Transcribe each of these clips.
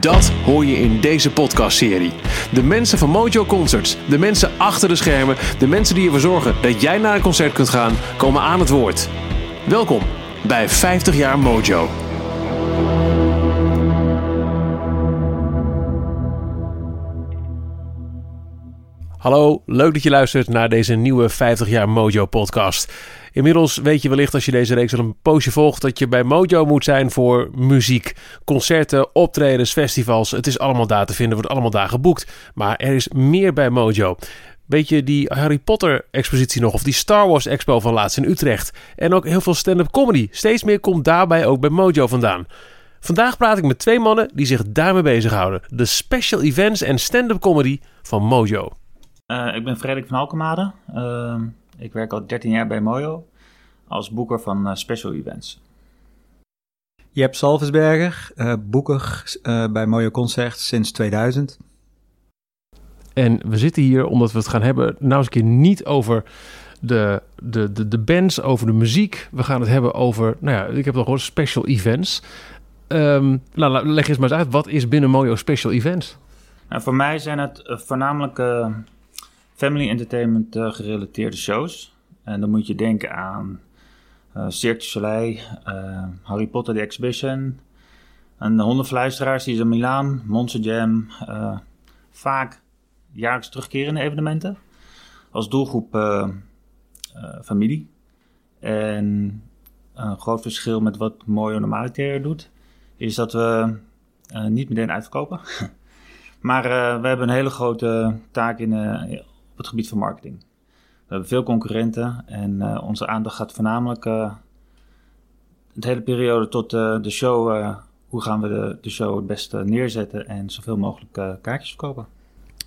Dat hoor je in deze podcastserie. De mensen van Mojo Concerts, de mensen achter de schermen, de mensen die ervoor zorgen dat jij naar een concert kunt gaan, komen aan het woord. Welkom bij 50 jaar Mojo. Hallo, leuk dat je luistert naar deze nieuwe 50 jaar Mojo podcast. Inmiddels weet je wellicht als je deze reeks al een poosje volgt dat je bij Mojo moet zijn voor muziek, concerten, optredens, festivals. Het is allemaal daar te vinden, wordt allemaal daar geboekt. Maar er is meer bij Mojo. Weet je die Harry Potter expositie nog of die Star Wars expo van laatst in Utrecht? En ook heel veel stand-up comedy. Steeds meer komt daarbij ook bij Mojo vandaan. Vandaag praat ik met twee mannen die zich daarmee bezighouden. De special events en stand-up comedy van Mojo. Uh, ik ben Frederik van Alkemade. Uh, ik werk al 13 jaar bij Mojo als boeker van uh, special events. Jep Salvesberger, boeker bij Mojo Concert sinds 2000. En we zitten hier omdat we het gaan hebben, nou eens een keer niet over de, de, de, de bands, over de muziek. We gaan het hebben over, nou ja, ik heb het al gehoord, special events. Um, nou, leg eens maar eens uit, wat is binnen Mojo special events? Nou, voor mij zijn het voornamelijk family entertainment uh, gerelateerde shows. En dan moet je denken aan uh, Cirque du Soleil, uh, Harry Potter The Exhibition, een hondenfluisteraars die is in Milaan, Monster Jam. vaak jaarlijks terugkerende evenementen. Als doelgroep familie. En een groot verschil met wat Mojo normaliter doet, is dat we niet meteen uitverkopen. maar we hebben een hele grote taak in, het gebied van marketing. We hebben veel concurrenten en uh, onze aandacht gaat voornamelijk uh, de hele periode tot uh, de show. hoe gaan we de, de, show het beste neerzetten en zoveel mogelijk kaartjes verkopen?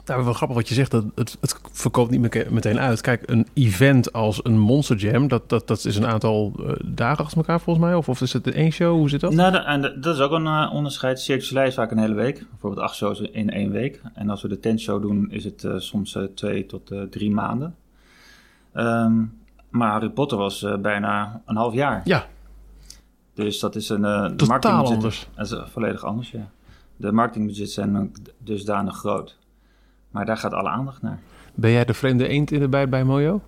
Nou, wel grappig wat je zegt, dat het, het verkoopt niet meteen uit. Kijk, een event als een Monster Jam, dat, dat, dat is een aantal dagen achter elkaar volgens mij. Of, of is het één show? Hoe zit dat? Nou, en dat is ook een onderscheid. Cirque is vaak een hele week. Bijvoorbeeld acht shows in één week. En als we de tent show doen, is het soms twee tot drie maanden. Um, maar Harry Potter was bijna een half jaar. Ja. Dus dat is een... Totaal anders. Dat is volledig anders, ja. De marketingbudgets zijn dusdanig groot. Maar daar gaat alle aandacht naar. Ben jij de vreemde eend in de bijt bij Mojo?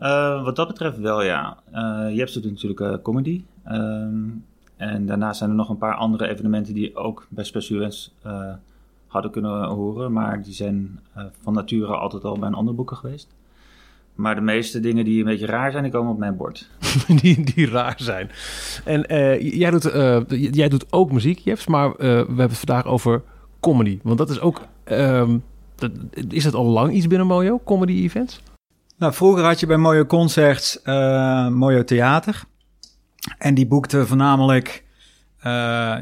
Uh, wat dat betreft wel, ja. Uh, je hebt natuurlijk uh, comedy. Um, en daarnaast zijn er nog een paar andere evenementen die ook bij Special Events hadden kunnen horen. Maar die zijn van nature altijd al bij een ander boeken geweest. Maar de meeste dingen die een beetje raar zijn, die komen op mijn bord. die, die raar zijn. En jij, doet, jij doet ook muziek, Jeps, maar we hebben het vandaag over comedy. Want dat is ook... Um, dat, is het al lang iets binnen Mojo, comedy events? Nou, vroeger had je bij Mojo Concerts uh, Mojo Theater. En die boekte voornamelijk, uh,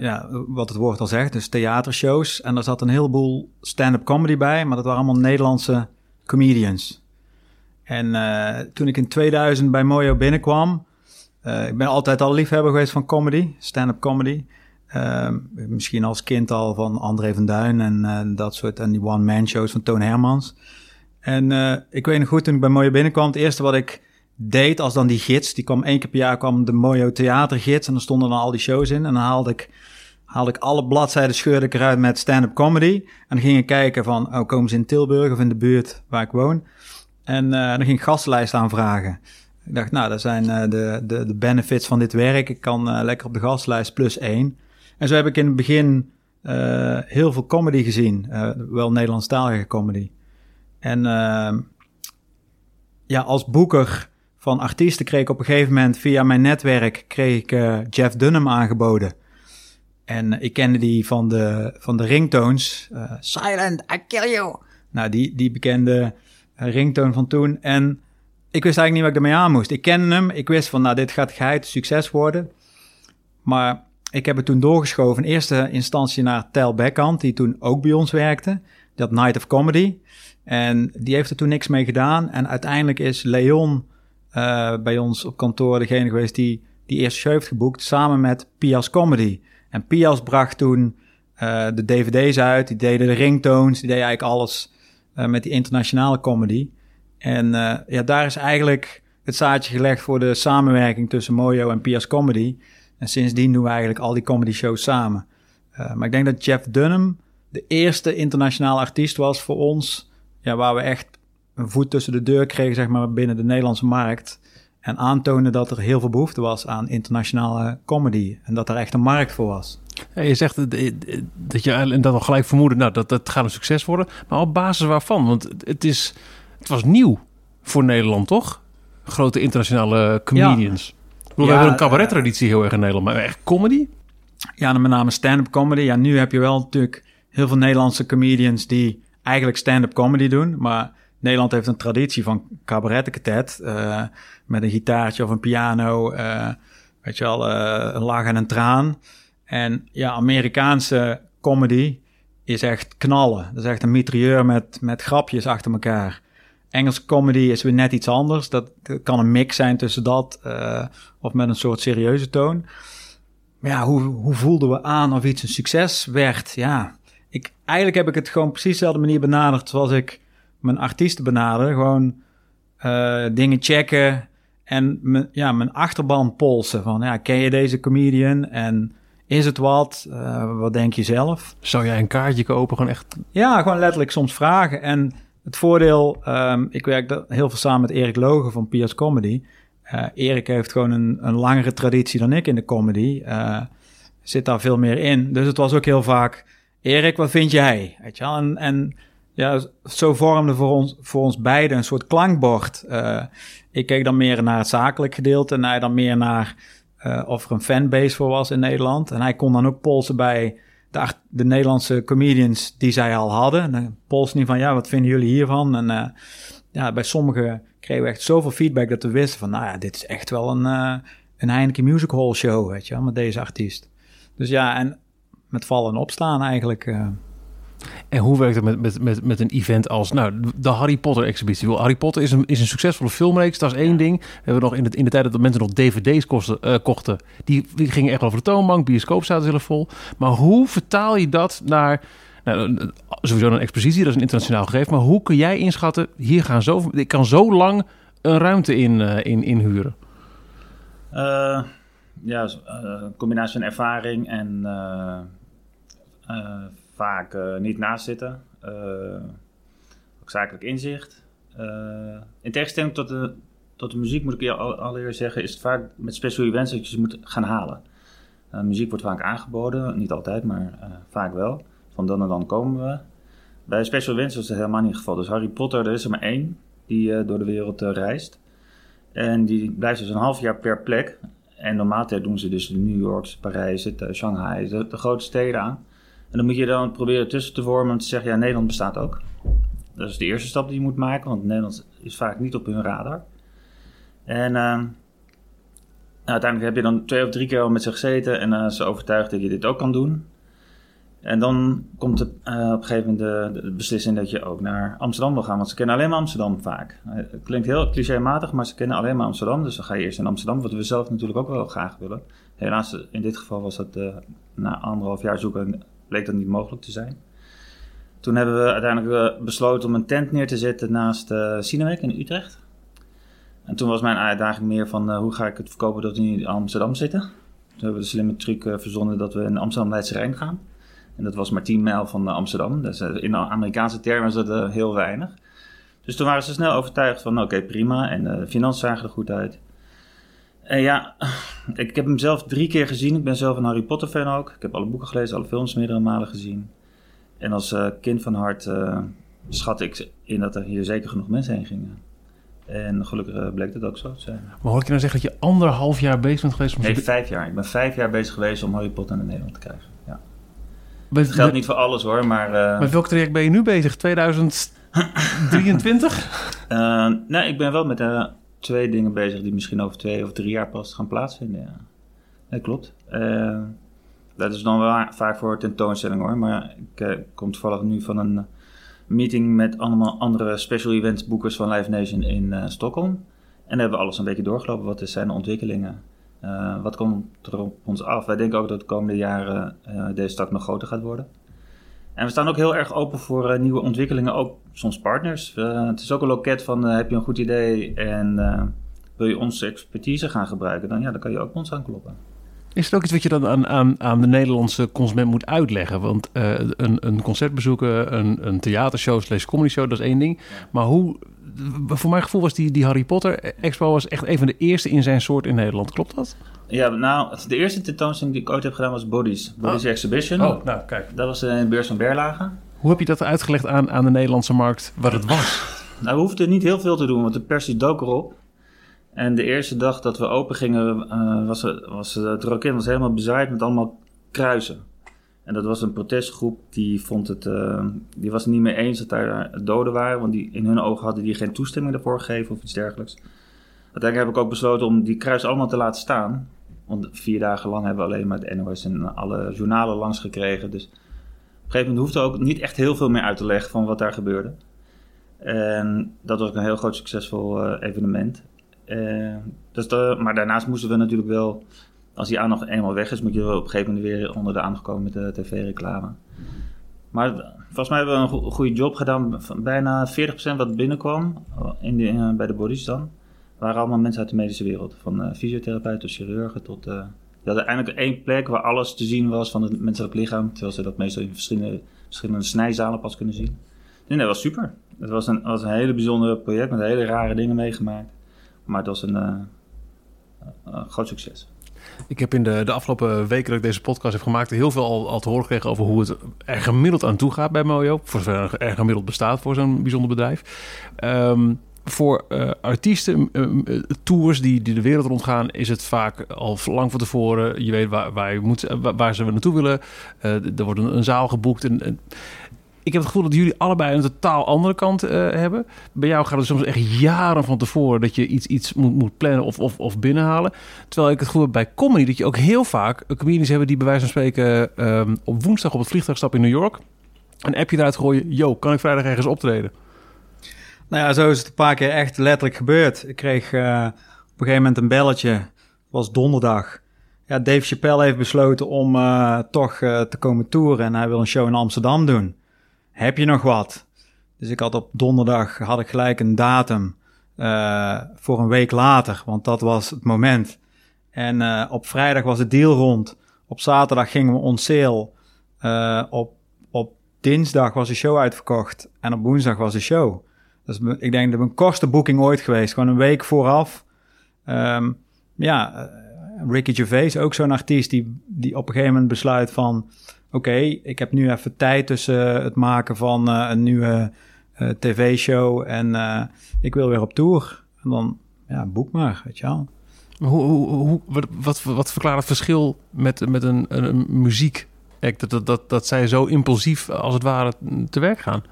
ja, wat het woord al zegt, dus theatershows. En daar zat een heleboel stand-up comedy bij, maar dat waren allemaal Nederlandse comedians. En uh, toen ik in 2000 bij Mojo binnenkwam, ik ben altijd al liefhebber geweest van comedy, stand-up comedy. Uh, misschien als kind al van André van Duin en uh, dat soort. En die one-man shows van Toon Hermans. En uh, ik weet nog goed, toen ik bij Mojo binnenkwam, het eerste wat ik deed als dan die gids, die kwam één keer per jaar, kwam de Mojo theatergids en dan stonden dan al die shows in. En dan haalde ik, haalde ik alle bladzijden, scheurde ik eruit met stand-up comedy. En dan ging ik kijken van, oh, komen ze in Tilburg of in de buurt waar ik woon? En dan ging ik gastlijst aanvragen. Ik dacht, nou, dat zijn de, de, de benefits van dit werk. Ik kan lekker op de gastlijst plus één. En zo heb ik in het begin uh, heel veel comedy gezien. Uh, wel Nederlandstalige comedy. En uh, ja, als boeker van artiesten kreeg ik op een gegeven moment via mijn netwerk kreeg ik Jeff Dunham aangeboden. En ik kende die van de, van de ringtones. Silent, I kill you. Nou, die, die bekende Een ringtoon van toen. En ik wist eigenlijk niet wat ik ermee aan moest. Ik kende hem. Ik wist van, nou, dit gaat geheid succes worden. Maar ik heb het toen doorgeschoven. In eerste instantie naar Tel Beckhand, die toen ook bij ons werkte. Dat Night of Comedy. En die heeft er toen niks mee gedaan. En uiteindelijk is Leon uh, bij ons op kantoor degene geweest die die eerste show heeft geboekt. Samen met Pias Comedy. En Pias bracht toen uh, de dvd's uit. Die deden de ringtones. Die deden eigenlijk alles uh, met die internationale comedy. En ja, daar is eigenlijk het zaadje gelegd voor de samenwerking tussen Mojo en Pias Comedy. En sindsdien doen we eigenlijk al die comedy shows samen. Uh, maar ik denk dat Jeff Dunham de eerste internationale artiest was voor ons. Ja, waar we echt een voet tussen de deur kregen, zeg maar, binnen de Nederlandse markt. En aantonen dat er heel veel behoefte was aan internationale comedy. En dat er echt een markt voor was. Ja, je zegt dat je en dat al gelijk vermoedde, nou, dat, dat gaat een succes worden. Maar op basis waarvan? Want het, is, het was nieuw voor Nederland, toch? Grote internationale comedians. Ja. We hebben een cabaret-traditie heel erg in Nederland, maar echt comedy? Ja, met name stand-up comedy. Ja, nu heb je wel natuurlijk heel veel Nederlandse comedians die eigenlijk stand-up comedy doen. Maar Nederland heeft een traditie van cabarettenketet. Uh, met een gitaartje of een piano. Uh, weet je wel, uh, een lach en een traan. En ja, Amerikaanse comedy is echt knallen. Dat is echt een mitrailleur met, met grapjes achter elkaar. Engelse comedy is weer net iets anders. Dat, kan een mix zijn tussen dat uh, of met een soort serieuze toon. Maar ja, hoe, hoe voelden we aan of iets een succes werd? Ja, ik, eigenlijk heb ik het gewoon precies dezelfde manier benaderd zoals ik mijn artiesten benader. Gewoon uh, dingen checken en me, ja, mijn achterban polsen. Van ja, ken je deze comedian en is het wat? Uh, wat denk je zelf? Zou jij een kaartje kopen? Gewoon echt? Ja, gewoon letterlijk soms vragen. En het voordeel, um, ik werk heel veel samen met Erik Logen van Piers Comedy. Uh, Erik heeft gewoon een, een langere traditie dan ik in de comedy. Uh, zit daar veel meer in. Dus het was ook heel vaak Erik, wat vind jij? Weet je wel? En, en ja, zo vormde voor ons, voor ons beiden een soort klankbord. Uh, ik keek dan meer naar het zakelijk gedeelte en hij dan meer naar of er een fanbase voor was in Nederland. En hij kon dan ook polsen bij de, de Nederlandse comedians die zij al hadden. Dan polsen niet van, ja, wat vinden jullie hiervan? En uh, ja, bij sommigen kregen we echt zoveel feedback dat we wisten van, nou ja, dit is echt wel een, een Heineken Music Hall show, weet je wel, met deze artiest. Dus ja, en met vallen en opstaan eigenlijk. Uh. En hoe werkt het met, met, met, met een event als nou, de Harry Potter exhibitie? Harry Potter is een, is een succesvolle filmreeks, dat is één ding. We hebben nog in de, in de tijd dat mensen nog dvd's kosten, uh, kochten, die, die gingen echt over de toonbank, bioscoop zaten heel vol. Maar hoe vertaal je dat naar nou, sowieso een expositie, dat is een internationaal gegeven. Maar hoe kun jij inschatten, hier gaan zo, ik kan zo lang een ruimte in, uh, in inhuren? Uh, ja, een combinatie van ervaring en vaak uh, niet naast zitten. Uh, ook zakelijk inzicht. in tegenstelling tot de, tot de muziek moet ik je al, allereerst zeggen, is het vaak met special events dat je ze moet gaan halen. muziek wordt vaak aangeboden, niet altijd, maar vaak wel. Van dan en dan komen we. Bij special events is dat helemaal niet het geval. Dus Harry Potter, er is er maar één die door de wereld reist. En die blijft dus een half jaar per plek. En normaal doen ze dus New York, Parijs, Shanghai, de, de grote steden aan. En dan moet je dan proberen tussen te vormen om te zeggen, ja, Nederland bestaat ook. Dat is de eerste stap die je moet maken, want Nederland is vaak niet op hun radar. En uh, uiteindelijk heb je dan twee of drie keer al met ze gezeten en uh, ze overtuigd dat je dit ook kan doen. En dan komt het, uh, op een gegeven moment de, de, beslissing dat je ook naar Amsterdam wil gaan, want ze kennen alleen maar Amsterdam vaak. Het klinkt heel clichématig, maar ze kennen alleen maar Amsterdam, dus dan ga je eerst in Amsterdam, wat we zelf natuurlijk ook wel graag willen. Helaas, in dit geval was dat na anderhalf jaar zoeken bleek dat niet mogelijk te zijn. Toen hebben we uiteindelijk eh, besloten om een tent neer te zetten naast uh, in Utrecht. En toen was mijn uitdaging meer van uh, hoe ga ik het verkopen dat we in Amsterdam zitten. Toen hebben we de slimme truc uh, verzonnen dat we in Amsterdam Leidse Rijn gaan. En dat was maar 10 mijl van Amsterdam. Dus in Amerikaanse termen is dat heel weinig. Dus toen waren ze snel overtuigd van oké prima en de financiën zagen er goed uit. En ja, ik heb hem zelf drie keer gezien. Ik ben zelf een Harry Potter fan ook. Ik heb alle boeken gelezen, alle films meerdere malen gezien. En als uh, kind van hart uh, schat ik in dat er hier zeker genoeg mensen heen gingen. En gelukkig uh, bleek dat ook zo te zijn. Maar hoor ik je nou zeggen dat je anderhalf jaar bezig bent geweest? Om nee, vijf jaar. Ik ben vijf jaar bezig geweest om Harry Potter naar Nederland te krijgen. Ja. dat geldt niet voor alles hoor, maar... Met welk traject ben je nu bezig? 2000... 23? Uh, nee, ik ben wel met uh, twee dingen bezig die misschien over twee of drie jaar pas gaan plaatsvinden. Ja. Dat klopt. Uh, dat is dan wel vaak voor tentoonstelling hoor. Maar ik kom toevallig nu van een meeting met allemaal andere special events boekers van Live Nation in Stockholm. En daar hebben we alles een beetje doorgelopen. Wat zijn de ontwikkelingen? wat komt er op ons af? Wij denken ook dat de komende jaren deze tak nog groter gaat worden. En we staan ook heel erg open voor uh, nieuwe ontwikkelingen, ook soms partners. Uh, het is ook een loket van uh, heb je een goed idee en wil je onze expertise gaan gebruiken, dan, ja, dan kan je ook ons aankloppen. Is het ook iets wat je dan aan, aan, aan de Nederlandse consument moet uitleggen? Want een, een concert bezoeken, een, een theatershow slash comedy show, dat is één ding. Maar hoe, voor mijn gevoel was die, die Harry Potter expo was echt een van de eerste in zijn soort in Nederland. Klopt dat? Ja, nou, de eerste tentoonstelling die ik ooit heb gedaan was Bodies. Bodies oh. Exhibition. Oh, nou, kijk. Dat was in de beurs van Berlage. Hoe heb je dat uitgelegd aan, aan de Nederlandse markt, wat het was? nou, we hoefden niet heel veel te doen, want de pers dook erop. En de eerste dag dat we open gingen, uh, was, was het rokin was helemaal bezaaid met allemaal kruisen. En dat was een protestgroep die vond het, uh, die was het niet meer eens dat daar doden waren, want die, in hun ogen hadden die geen toestemming daarvoor gegeven of iets dergelijks. Uiteindelijk heb ik ook besloten om die kruisen allemaal te laten staan. Want vier dagen lang hebben we alleen maar de NOS en alle journalen langs gekregen. Dus op een gegeven moment hoefde ook niet echt heel veel meer uit te leggen van wat daar gebeurde. En dat was ook een heel groot succesvol uh, evenement. Uh, dus maar daarnaast moesten we natuurlijk wel, als die aandacht eenmaal weg is, moet je op een gegeven moment weer onder de aandacht komen met de tv-reclame. Maar volgens mij hebben we een goede job gedaan. Bijna 40% wat binnenkwam in de, bij de bodies dan waren allemaal mensen uit de medische wereld. Van uh, fysiotherapeuten, chirurgen tot... Uh, die hadden eindelijk één plek waar alles te zien was van het menselijk lichaam. Terwijl ze dat meestal in verschillende, verschillende snijzalen pas kunnen zien. Nee, dat was super. Het was een, was een hele bijzonder project met hele rare dingen meegemaakt. Maar het was een, uh, een groot succes. Ik heb in de, de afgelopen weken dat ik deze podcast heb gemaakt... heel veel al, al te horen gekregen over hoe het er gemiddeld aan toe gaat bij Mojo. Voor zover er gemiddeld bestaat voor zo'n bijzonder bedrijf. Um, voor uh, artiesten, uh, tours die, die de wereld rondgaan, is het vaak al lang van tevoren. Je weet waar, waar, je moet, waar ze naartoe willen. er wordt een, zaal geboekt. En, ik heb het gevoel dat jullie allebei een totaal andere kant hebben. Bij jou gaat het soms echt jaren van tevoren dat je iets, iets moet, moet plannen of, of, of binnenhalen. Terwijl ik het gevoel heb bij comedy dat je ook heel vaak comedians hebben die bij wijze van spreken um, op woensdag op het vliegtuig stappen in New York. Een appje eruit gooien. Yo, kan ik vrijdag ergens optreden? Nou ja, zo is het een paar keer echt letterlijk gebeurd. Ik kreeg uh, op een gegeven moment een belletje. Het was donderdag. Ja, Dave Chappelle heeft besloten om uh, toch uh, te komen toeren en hij wil een show in Amsterdam doen. Heb je nog wat? Dus ik had op donderdag had ik gelijk een datum voor een week later, want dat was het moment. En op vrijdag was het deal rond. Op zaterdag gingen we on sale. op, op dinsdag was de show uitverkocht en op woensdag was de show. Dus ik denk dat mijn kortste boeking ooit geweest. Gewoon een week vooraf. Um, ja, eh, Ricky Gervais, ook zo'n artiest die, die op een gegeven moment besluit van... Oké, ik heb nu even tijd tussen het maken van uh, een nieuwe uh, tv-show en ik wil weer op tour. En dan, ja, boek maar, weet je wel. Hoe, hoe, hoe, wat, wat, wat verklaart het verschil met, met een, een, muziek? Dat, dat, dat, dat zij zo impulsief als het ware te werk gaan?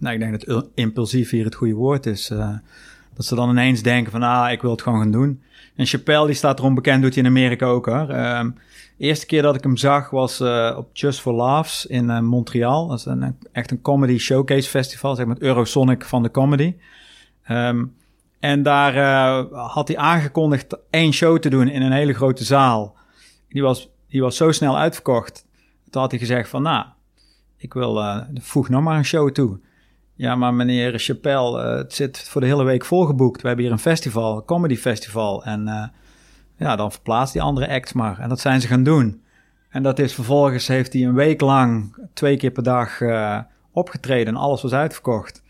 Nou, ik denk dat impulsief hier het goede woord is. Uh, dat ze dan ineens denken van, ah, ik wil het gewoon gaan doen. En Chappelle, die staat erom bekend, doet hij in Amerika ook hoor. Um, eerste keer dat ik hem zag was uh, op Just for Laughs in uh, Montreal. Dat is een, echt een comedy showcase festival, zeg maar het Eurosonic van de comedy. Um, en daar had hij aangekondigd één show te doen in een hele grote zaal. Die was, die was zo snel uitverkocht. Toen had hij gezegd van, nou, ik wil, voeg nog maar een show toe. Ja, maar meneer Chappelle, uh, het zit voor de hele week volgeboekt. We hebben hier een festival, een comedy festival. En uh, ja, dan verplaatst die andere act maar. En dat zijn ze gaan doen. En dat is vervolgens, heeft hij een week lang, twee keer per dag uh, opgetreden. En alles was uitverkocht.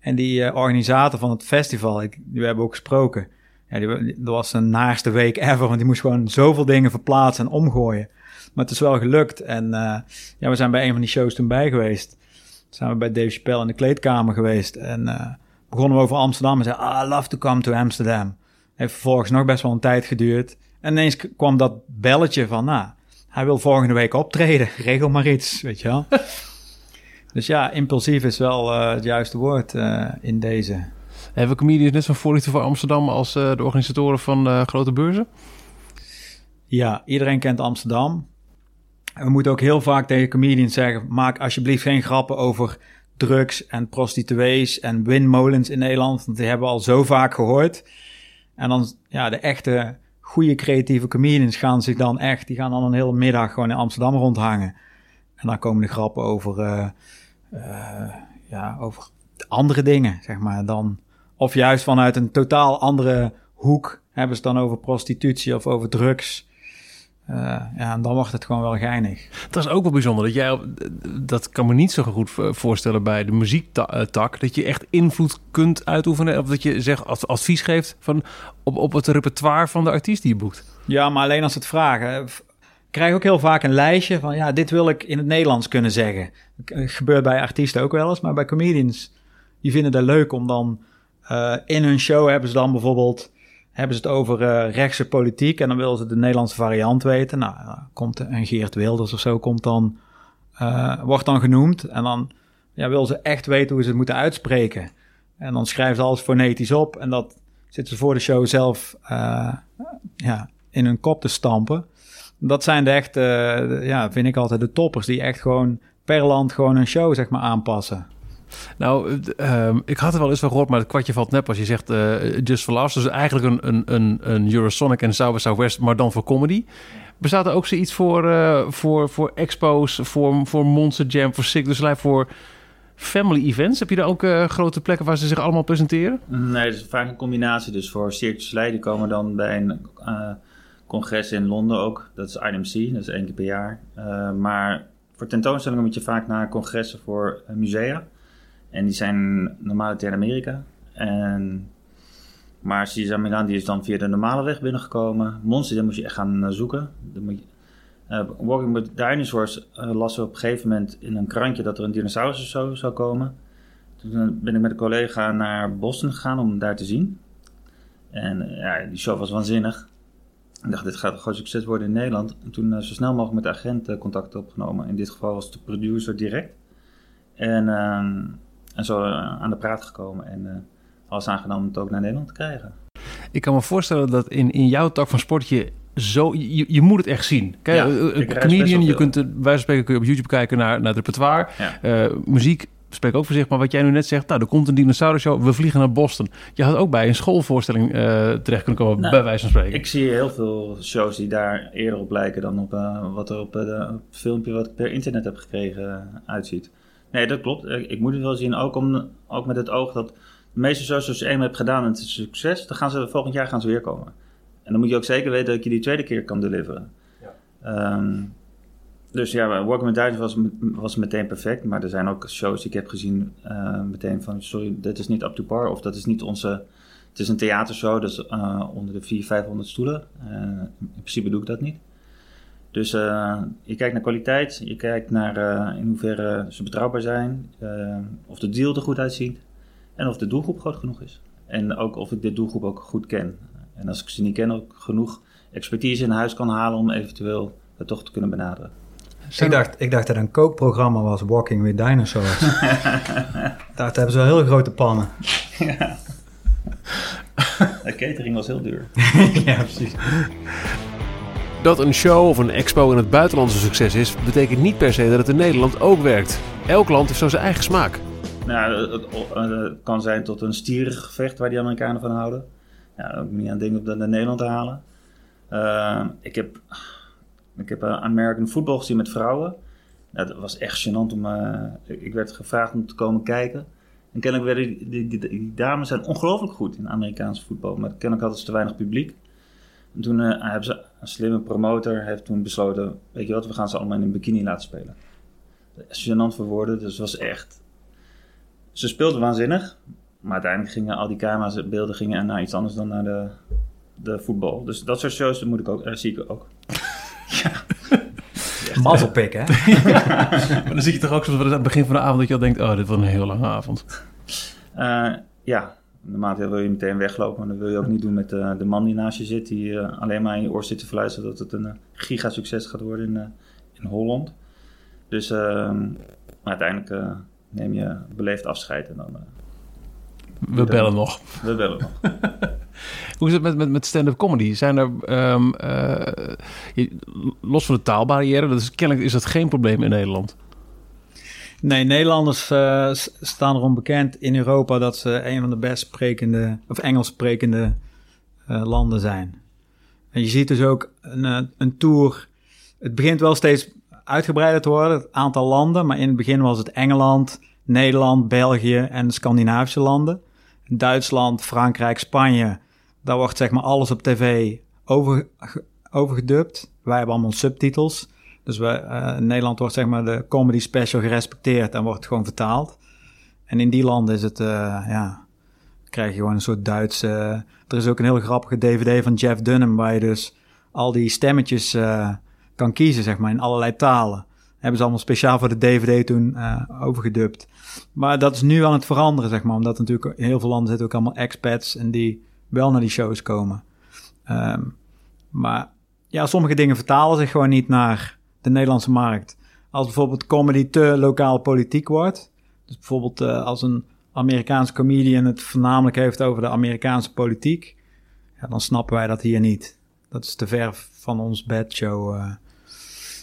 En die organisator van het festival, ik, die we hebben ook gesproken. Ja, die, dat was een naarste week ever, want die moest gewoon zoveel dingen verplaatsen en omgooien. Maar het is wel gelukt. En ja, we zijn bij een van die shows toen bij geweest zijn we bij Dave Chappelle in de kleedkamer geweest. En uh, begonnen we over Amsterdam en zei, ah, I love to come to Amsterdam. Heeft vervolgens nog best wel een tijd geduurd. En ineens kwam dat belletje van, nou, hij wil volgende week optreden. Regel maar iets, weet je wel. Dus ja, impulsief is wel uh, het juiste woord uh, in deze. Hebben comedians net zo'n voorliefde voor Amsterdam als de organisatoren van grote beurzen? Ja, iedereen kent Amsterdam. We moeten ook heel vaak tegen comedians zeggen: maak alsjeblieft geen grappen over drugs en prostituees en windmolens in Nederland. Want die hebben we al zo vaak gehoord. En dan, ja, de echte goede creatieve comedians gaan zich dan echt, die gaan dan een hele middag gewoon in Amsterdam rondhangen. En dan komen de grappen over, uh, uh, ja, over andere dingen, zeg maar. Dan, of juist vanuit een totaal andere hoek hebben ze dan over prostitutie of over drugs. Uh, ja, en dan wordt het gewoon wel geinig. Dat is ook wel bijzonder. Dat jij, dat kan me niet zo goed voorstellen bij de muziektak. Dat je echt invloed kunt uitoefenen. Of dat je zegt, als advies geeft van, op, op het repertoire van de artiest die je boekt. Ja, maar alleen als het vragen. Ik krijg ook heel vaak een lijstje van, ja, dit wil ik in het Nederlands kunnen zeggen. Dat gebeurt bij artiesten ook wel eens, maar bij comedians, die vinden het leuk om dan uh, in hun show hebben ze dan bijvoorbeeld hebben ze het over uh, rechtse politiek en dan willen ze de Nederlandse variant weten. Nou, komt een Geert Wilders of zo, komt dan, uh, wordt dan genoemd. En dan ja, willen ze echt weten hoe ze het moeten uitspreken. En dan schrijven ze alles fonetisch op en dat zitten ze voor de show zelf uh, ja, in hun kop te stampen. Dat zijn de echte, ja, vind ik altijd de toppers die echt gewoon per land gewoon een show zeg maar aanpassen. Nou, uh, ik had er wel eens van gehoord, maar het kwartje valt net als je zegt uh, Just for Laughs. Dus eigenlijk een, een, een, een Eurosonic en South Southwest, maar dan voor comedy. Bestaat er ook zoiets voor, uh, voor, voor expos, voor, voor Monster Jam, voor Sick dus voor family events? Heb je daar ook uh, grote plekken waar ze zich allemaal presenteren? Nee, dat is vaak een combinatie. Dus voor Circus Leiden die komen dan bij een congres in Londen ook. Dat is IMC, dat is één keer per jaar. maar voor tentoonstellingen moet je vaak naar congressen voor musea. En die zijn normaal uit Amerika. En, maar Cesar Milan die is dan via de normale weg binnengekomen. Monster, daar moest je echt gaan eh, zoeken. Moet je, uh, Walking with Dinosaurs uh, op een gegeven moment in een krantje dat er een dinosaurus of zo zou komen. Toen ben ik met een collega naar Boston gegaan om daar te zien. En ja, die show was waanzinnig. Ik dacht, dit gaat een groot succes worden in Nederland. En toen zo snel mogelijk met de agent contact opgenomen. In dit geval was de producer direct. En ehm, en zo eh, aan de praat gekomen en uh, alles aangenomen om het ook naar Nederland te krijgen. Ik kan me voorstellen dat in, in jouw tak van sport je zo, je, je moet het echt zien. Kijk, ja, een comedian, je kunt, bij wijze spreken kun je op YouTube kijken naar, naar het repertoire. Ja. Uh, muziek spreek ook voor zich, maar wat jij nu net zegt, nou, er komt een dinosaurus show, we vliegen naar Boston. Je had ook bij een schoolvoorstelling uh, terecht kunnen komen, nou, bij wijze van spreken. Ik zie heel veel shows die daar eerder op lijken dan op uh, wat er op het filmpje wat ik per internet heb gekregen uitziet. Nee, dat klopt. Ik moet het wel zien, ook, om, ook met het oog dat de meeste shows als je eenmaal hebt gedaan en het is succes, dan gaan ze volgend jaar gaan ze weer komen. En dan moet je ook zeker weten dat je die tweede keer kan deliveren. Ja. Um, dus ja, Walking with Dinosaurs was, was meteen perfect. Maar er zijn ook shows die ik heb gezien uh, meteen van... sorry, dit is niet up to par. Of dat is niet onze... Het is een theatershow, dus uh, onder de 400, 500 stoelen. Uh, in principe doe ik dat niet. Dus uh, je kijkt naar kwaliteit, je kijkt naar uh, in hoeverre ze betrouwbaar zijn, uh, of de deal er goed uitziet en of de doelgroep groot genoeg is. En ook of ik de doelgroep ook goed ken. En als ik ze niet ken, ook genoeg expertise in huis kan halen om eventueel het toch te kunnen benaderen. Ik dacht, ik dacht dat een kookprogramma was Walking with Dinosaurs. Daar hebben ze wel hele grote pannen. ja. De catering was heel duur. ja, precies. Dat een show of een expo in het buitenland een succes is, betekent niet per se dat het in Nederland ook werkt. Elk land heeft zo zijn eigen smaak. Nou, het, kan zijn tot een stierengevecht waar die Amerikanen van houden. Ja, niet aan dingen om naar Nederland te halen. Uh, ik heb, ik heb American football gezien met vrouwen. Dat was echt gênant. Om, uh, ik werd gevraagd om te komen kijken. En kennelijk werden die, die, dames zijn ongelooflijk goed in Amerikaanse voetbal. Maar kennelijk hadden ze te weinig publiek. En toen hebben ze, een slimme promotor heeft toen besloten, weet je wat, we gaan ze allemaal in een bikini laten spelen. Gênant voor woorden, dus het was echt... Ze speelden waanzinnig, maar uiteindelijk gingen al die camera's, beelden gingen naar iets anders dan naar de, de voetbal. Dus dat soort shows moet ik ook, uh, zie ik ook. ja. Mazzelpik, hè? maar dan zie je toch ook zoals aan het begin van de avond dat je al denkt, oh, dit was een heel lange avond. Uh, ja, Normaal wil je meteen weglopen, maar dat wil je ook niet doen met uh, de man die naast je zit, die uh, alleen maar in je oor zit te fluisteren dat het een uh, gigasucces gaat worden in, in Holland. Dus ehm, Maar uiteindelijk neem je beleefd afscheid en dan... we bellen nog. We bellen nog. Hoe is het met, met, met stand-up comedy? Zijn er, um, los van de taalbarrière, dat is, kennelijk is dat geen probleem in Nederland. Nee, Nederlanders uh, staan erom bekend in Europa dat ze een van de best sprekende, of Engels sprekende uh, landen zijn. En je ziet dus ook een, een tour. Het begint wel steeds uitgebreider te worden, het aantal landen. Maar in het begin was het Engeland, Nederland, België en Scandinavische landen. Duitsland, Frankrijk, Spanje. Daar wordt zeg maar alles op tv over, overgedubt. Wij hebben allemaal subtitels. Dus we, uh, in Nederland wordt zeg maar de comedy special gerespecteerd en wordt gewoon vertaald. En in die landen is het, uh, ja, krijg je gewoon een soort Duitse... er is ook een heel grappige dvd van Jeff Dunham waar je dus al die stemmetjes uh, kan kiezen, zeg maar, in allerlei talen. Hebben ze allemaal speciaal voor de dvd toen overgedubt. Maar dat is nu aan het veranderen, zeg maar. Omdat natuurlijk in heel veel landen zitten ook allemaal expats en die wel naar die shows komen. Um, maar ja, sommige dingen vertalen zich gewoon niet naar de Nederlandse markt. Als bijvoorbeeld comedy te lokaal politiek wordt. Dus bijvoorbeeld uh, als een Amerikaanse comedian het voornamelijk heeft over de Amerikaanse politiek. Ja, dan snappen wij dat hier niet. Dat is te ver van ons bedshow. Uh.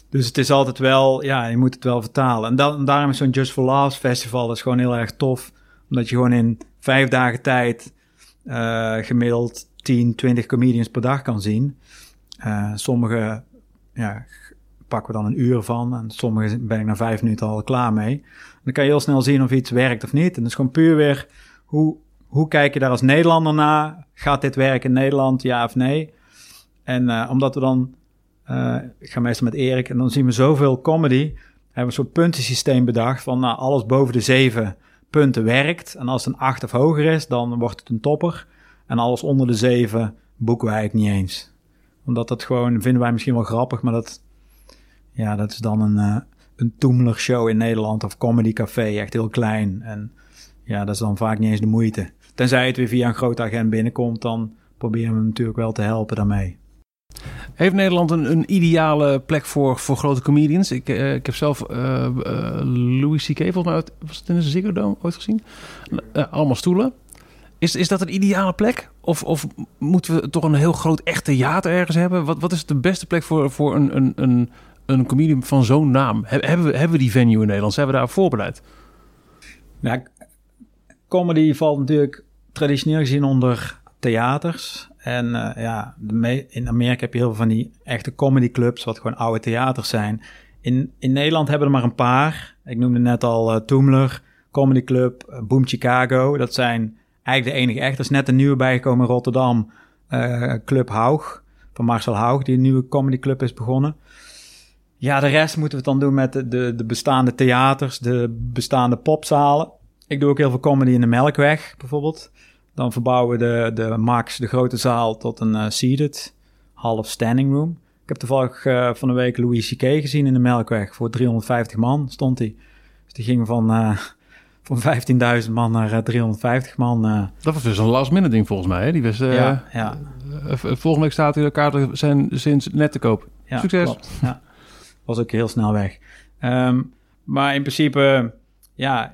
Dus het is altijd wel, ja, je moet het wel vertalen. En, dan, daarom is zo'n Just for Laughs festival is gewoon heel erg tof. Omdat je gewoon in vijf dagen tijd uh, gemiddeld 10, 20 comedians per dag kan zien. Uh, sommige ja, pakken we dan een uur van. En sommige ben ik na vijf minuten al klaar mee. Dan kan je heel snel zien of iets werkt of niet. En dat is gewoon puur weer hoe, hoe kijk je daar als Nederlander naar? Gaat dit werken in Nederland, ja of nee? En uh, omdat we dan, uh, ik ga meestal met Erik, en dan zien we zoveel comedy, hebben we een soort puntensysteem bedacht van nou, alles boven de zeven punten werkt. En als het een acht of hoger is, dan wordt het een topper. En alles onder de zeven boeken wij eigenlijk niet eens. Omdat dat gewoon, vinden wij misschien wel grappig, maar dat, ja, dat is dan een, uh, een Toemler show in Nederland of Comedy Café, echt heel klein. En ja, dat is dan vaak niet eens de moeite. Tenzij het weer via een groot agent binnenkomt, dan proberen we natuurlijk wel te helpen daarmee. Heeft Nederland een, een, ideale plek voor, voor grote comedians? Ik, uh, ik heb zelf uh, Louis C.K. volgens mij was het in de Ziggo Dome ooit gezien. allemaal stoelen. Is, is dat een ideale plek? Of, of moeten we toch een heel groot echt theater ergens hebben? Wat, wat is de beste plek voor, voor een, een, een, een comedian van zo'n naam? Hebben we, hebben we die venue in Nederland? Zijn we daar voorbereid? Ja, comedy valt natuurlijk traditioneel gezien onder theaters. En uh, ja, in Amerika heb je heel veel van die echte comedyclubs, wat gewoon oude theaters zijn. In, in Nederland hebben we er maar een paar. Ik noemde net al uh, Toomler, Comedy Club, uh, Boom Chicago. Dat zijn eigenlijk de enige echt. Er is net een nieuwe bijgekomen in Rotterdam, Club Haug, van Marcel Haug, die een nieuwe comedyclub is begonnen. Ja, de rest moeten we het dan doen met de, de, de bestaande theaters, de bestaande popzalen. Ik doe ook heel veel comedy in de Melkweg, bijvoorbeeld. Dan verbouwen we de, de Max, de grote zaal, tot een uh, seated half standing room. Ik heb toevallig uh, van de week Louis C.K. gezien in de Melkweg. Voor 350 man stond hij. Dus die ging van, uh, van 15.000 man naar 350 man. Dat was dus een last minute ding volgens mij. Hè? Die was, ja, ja. volgende week staat hij de kaarten zijn sinds net te koop. Ja, Succes. Klopt. Ja. Was ook heel snel weg. Um, maar in principe, ja,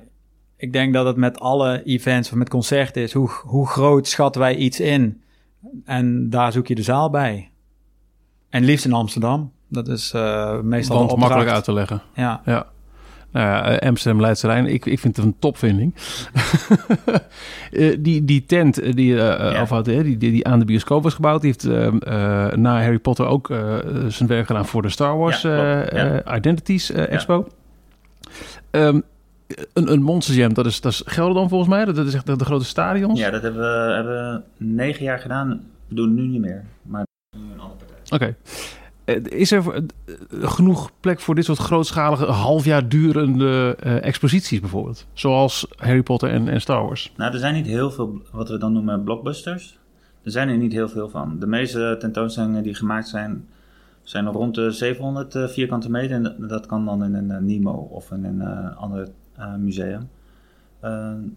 ik denk dat het met alle events of met concerten is. Hoe, hoe groot schatten wij iets in? En daar zoek je de zaal bij. En liefst in Amsterdam. Dat is uh, meestal Want makkelijk uit te leggen. Ja. ja. Nou ja, Amsterdam Leidse Rijn, ik, ik vind het een topvinding. uh, die, die tent die, uh, ja. die, die, die aan de bioscoop was gebouwd, die heeft na Harry Potter ook zijn werk gedaan voor de Star Wars ja, Identities Expo. Um, een, een Monster Jam, dat is, dat is Gelderland volgens mij. Dat is echt de, de grote stadions. Ja, dat hebben we, hebben we negen jaar gedaan. We doen het nu niet meer, maar nu een andere partij. Oké. Okay. Is er genoeg plek voor dit soort grootschalige, half jaar durende uh, exposities bijvoorbeeld? Zoals Harry Potter en, en Star Wars? Nou, er zijn niet heel veel, wat we dan noemen, blockbusters. Er zijn er niet heel veel van. De meeste tentoonstellingen die gemaakt zijn, zijn rond de 700 uh, vierkante meter. En dat kan dan in een Nemo of in een andere uh, museum.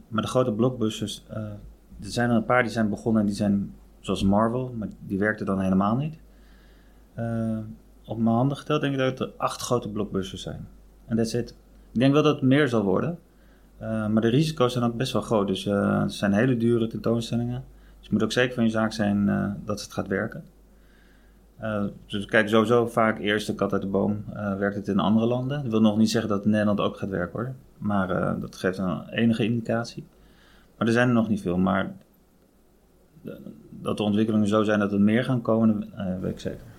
Maar de grote blockbusters, er zijn er een paar die zijn begonnen en die zijn zoals Marvel, maar die werkte dan helemaal niet. Op mijn handen geteld denk ik dat er acht grote blockbusters zijn. En dat zit. Ik denk wel dat het meer zal worden. Uh, maar de risico's zijn ook best wel groot. Dus uh, het zijn hele dure tentoonstellingen. Dus je moet ook zeker van je zaak zijn dat het gaat werken. dus kijk sowieso vaak eerst de kat uit de boom. werkt het in andere landen? Dat wil nog niet zeggen dat het in Nederland ook gaat werken hoor. Maar dat geeft een enige indicatie. Maar er zijn er nog niet veel. Maar dat de ontwikkelingen zo zijn dat er meer gaan komen, weet ik zeker.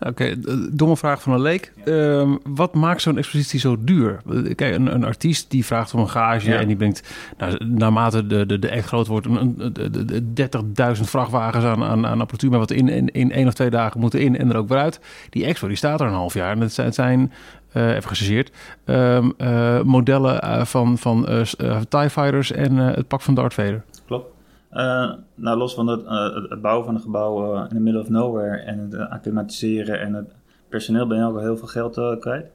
Oké, okay, domme vraag van een leek. Uh, wat maakt zo'n expositie zo duur? Kijk, een, een, artiest die vraagt om een gage en die brengt, nou, naarmate de, de, de echt groot wordt, een, een, 30.000 vrachtwagens aan, aan, aan apparatuur, maar wat in, in, in één of twee dagen moeten in en er ook weer uit. Die expo die staat er een half jaar en het zijn, het zijn uh, even gechargeerd, um, uh, modellen uh, van, van TIE Fighters en het pak van Darth Vader. Uh, nou, los van het, uh, het, bouwen van een gebouw uh, in the middle of nowhere en het acclimatiseren en het personeel ben je ook al heel veel geld kwijt.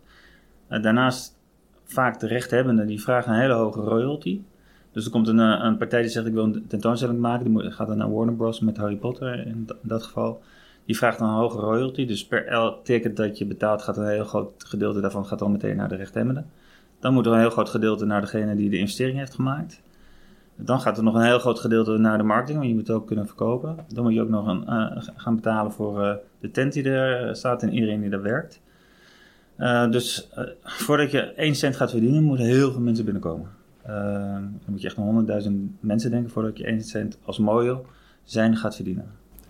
daarnaast vaak de rechthebbenden die vragen een hele hoge royalty. Dus er komt een, een partij die zegt ik wil een tentoonstelling maken, die gaat dan naar Warner Bros. met Harry Potter in, dat geval. Die vraagt dan een hoge royalty, dus per elk ticket dat je betaalt gaat een heel groot gedeelte daarvan gaat dan meteen naar de rechthebbenden. Dan moet er een heel groot gedeelte naar degene die de investering heeft gemaakt. Dan gaat er nog een heel groot gedeelte naar de marketing, want je moet het ook kunnen verkopen. Dan moet je ook nog een, uh, gaan betalen voor uh, de tent die er staat en iedereen die daar werkt. Uh, dus voordat je 1 cent gaat verdienen, moeten heel veel mensen binnenkomen. dan moet je echt nog 100.000 mensen denken voordat je 1 cent als mooie zijn gaat verdienen.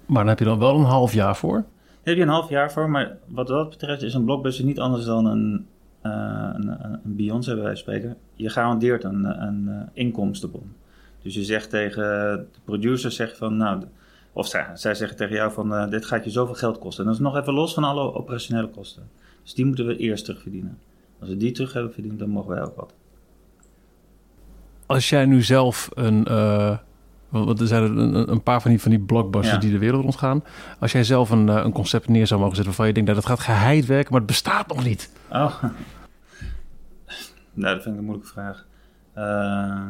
Maar dan heb je dan wel een half jaar voor? Daar heb je een half jaar voor, maar wat dat betreft is een blockbuster niet anders dan een, een, een Beyoncé bij wijze van spreken. Je garandeert een, een inkomstenbron. Dus je zegt tegen de producer, zeg van, nou, of zij, zij zeggen tegen jou van, uh, dit gaat je zoveel geld kosten. En dat is nog even los van alle operationele kosten. Dus die moeten we eerst terugverdienen. Als we die terug hebben verdiend, dan mogen wij ook wat. Als jij nu zelf een, uh, want er zijn een, een, paar van die, van die blockbusters die de wereld rondgaan. Als jij zelf een, eh, een concept neer zou mogen zetten waarvan je denkt, dat nou, dat gaat geheid werken, maar het bestaat nog niet. Oh, nou, dat vind ik een moeilijke vraag. Uh,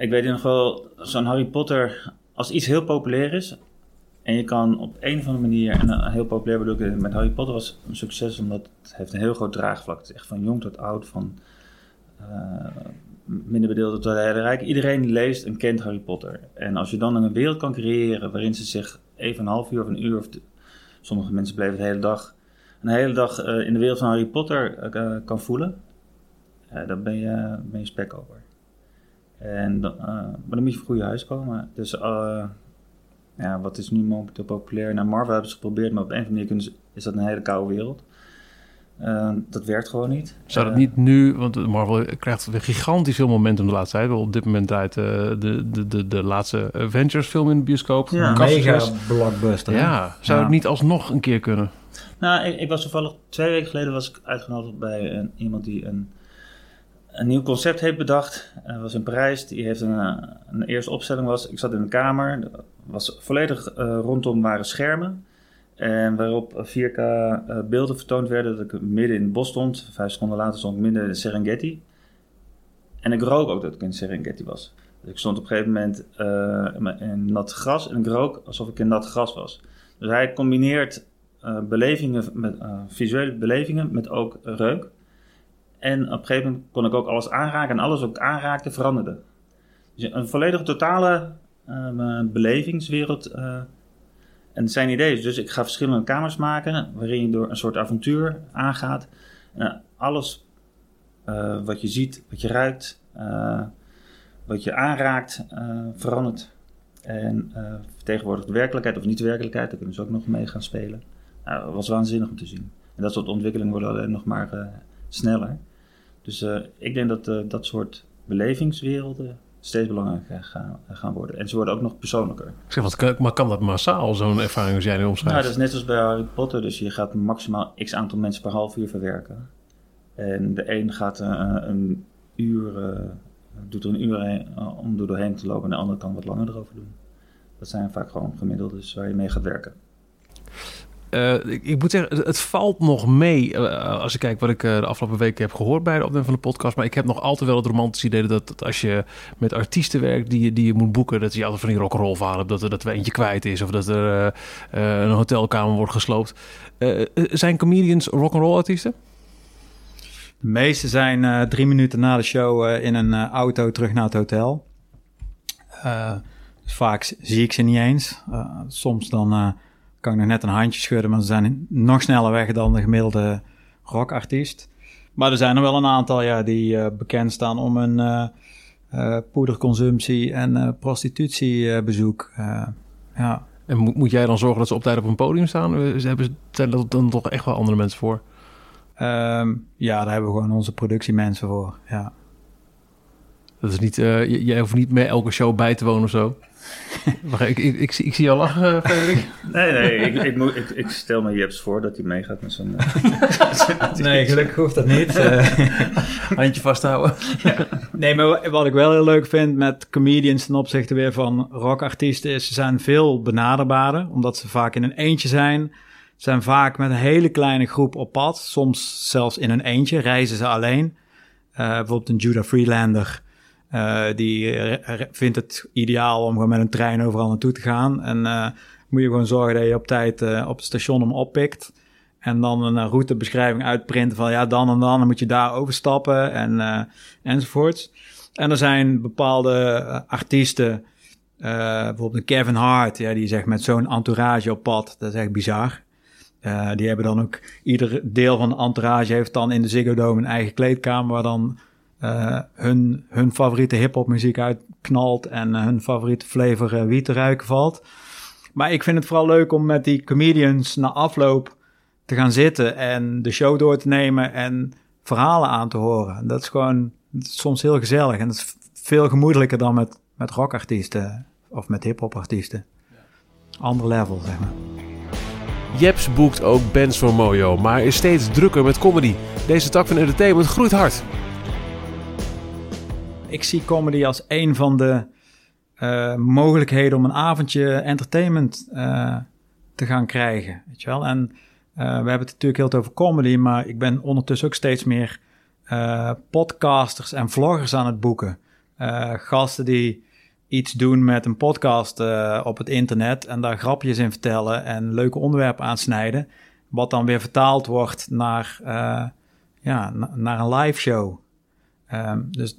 ik weet ieder geval, zo'n Harry Potter, als iets heel populair is, en je kan op een of andere manier, en uh, heel populair bedoel ik, met Harry Potter was een succes omdat het heeft een heel groot draagvlak. Het is echt van jong tot oud, van uh, minder bedeelde tot hele rijk. Iedereen leest en kent Harry Potter. En als je dan een wereld kan creëren waarin ze zich even een half uur of een uur, of sommige mensen bleven de hele dag, een hele dag in de wereld van Harry Potter kan voelen, dan ben je, ben je spek over. En, uh, maar dan moet je voor goede huis komen. Dus uh, ja, wat is nu momenteel populair? Nou, Marvel hebben ze geprobeerd, maar op een of andere manier is dat een hele koude wereld. Uh, dat werkt gewoon niet. Zou dat niet nu, want Marvel krijgt weer gigantisch veel momentum de laatste tijd. Op dit moment uit de, de, de, de laatste Avengers film in de bioscoop. Ja, mega blockbuster. Ja, zou ja. het niet alsnog een keer kunnen? Nou, ik, ik, was toevallig twee weken geleden was ik uitgenodigd bij een, iemand die een een nieuw concept heeft bedacht. Uh, was in Parijs. Die heeft een, eh, een eerste opstelling was. Ik zat in een kamer. Was volledig uh, rondom waren schermen. En waarop 4K uh, beelden vertoond werden. Dat ik midden in het bos stond. Vijf seconden later stond ik midden in de Serengeti. En ik rook ook dat ik in Serengeti was. Dus ik stond op een gegeven moment in nat gras. En ik rook alsof ik in nat gras was. Dus hij combineert belevingen met, visuele belevingen met ook reuk. En op een gegeven moment kon ik ook alles aanraken en alles wat ik aanraakte veranderde. Dus een volledig totale uh, belevingswereld. Uh, en zijn idee dus ik ga verschillende kamers maken waarin je door een soort avontuur aangaat. En alles wat je ziet, wat je ruikt, wat je aanraakt, verandert. En vertegenwoordigt de werkelijkheid of niet werkelijkheid, daar kunnen ze ook nog mee gaan spelen. Nou, dat was waanzinnig om te zien. En dat soort ontwikkelingen worden alleen nog maar sneller. Dus uh, ik denk dat uh, dat soort belevingswerelden steeds belangrijker gaan, gaan worden. En ze worden ook nog persoonlijker. Ik zeg, wat, maar kan dat massaal, zo'n ervaring als jij nu omschrijft? Nou, dat is net als bij Harry Potter. Dus je gaat maximaal x aantal mensen per half uur verwerken. En de een gaat uh, een uur, doet er een uur heen, om er doorheen te lopen... en de ander kan wat langer erover doen. Dat zijn vaak gewoon gemiddeldes waar je mee gaat werken. Uh, ik, moet zeggen, het valt nog mee uh, als ik kijk wat ik uh, de afgelopen weken heb gehoord bij de opname van de podcast. Maar ik heb nog altijd wel het romantische idee dat, als je met artiesten werkt die, die je moet boeken, dat je altijd van die rock'n'roll verhalen hebt. Dat, dat er eentje kwijt is of dat er een hotelkamer wordt gesloopt. zijn comedians rock'n'roll artiesten? De meeste zijn drie minuten na de show in een auto terug naar het hotel. dus vaak zie ik ze niet eens. soms dan kan ik nog net een handje schudden, maar ze zijn nog sneller weg dan de gemiddelde rockartiest. Maar er zijn er wel een aantal ja, die bekend staan om een poederconsumptie en prostitutiebezoek. ja. En moet jij dan zorgen dat ze op tijd op een podium staan? Hebben, zijn er dan toch echt wel andere mensen voor? Um, ja, daar hebben we gewoon onze productiemensen voor. Ja. Dat is niet, jij hoeft niet meer elke show bij te wonen of zo. Wacht, ik, ik, ik, ik, zie jou lachen, eh, Frederik. nee, nee, ik, ik, moet, ik, ik stel me Jeps voor dat hij meegaat met zijn... Uh... nee, gelukkig hoeft dat niet. Handje vasthouden. ja. Nee, maar wat ik wel heel leuk vind met comedians ten opzichte weer van rockartiesten... is ze zijn veel benaderbaarder, omdat ze vaak in een eentje zijn zijn vaak met een hele kleine groep op pad. Soms zelfs in een eentje reizen ze alleen. Uh, bijvoorbeeld een Judah Freelander. Uh, die vindt het ideaal om gewoon met een trein overal naartoe te gaan. En uh, moet je gewoon zorgen dat je op tijd op het station hem oppikt. En dan een routebeschrijving uitprinten van ja, dan en dan, dan moet je daar overstappen en enzovoorts. En er zijn bepaalde artiesten, bijvoorbeeld een Kevin Hart, ja, die zegt met zo'n entourage op pad, dat is echt bizar. Die hebben dan ook, ieder deel van de entourage heeft dan in de Ziggo Dome een eigen kleedkamer waar dan uh, hun, hun favoriete hip-hop muziek uitknalt en uh, hun favoriete flavor wiet te ruiken valt. Maar ik vind het vooral leuk om met die comedians na afloop te gaan zitten en de show door te nemen en verhalen aan te horen. Dat is gewoon soms heel gezellig en dat is veel gemoedelijker dan met, met rockartiesten of met hip-hop artiesten. Ander level, zeg maar. Jeps boekt ook bands voor Mojo, maar is steeds drukker met comedy. Deze tak van entertainment groeit hard. Ik zie comedy als een van de uh, mogelijkheden om een avondje entertainment uh, te gaan krijgen. Weet je wel? En uh, we hebben het natuurlijk heel over comedy, maar ik ben ondertussen ook steeds meer podcasters en vloggers aan het boeken. gasten die iets doen met een podcast op het internet en daar grapjes in vertellen en leuke onderwerpen aansnijden, wat dan weer vertaald wordt naar, ja, naar een live show. Um, dus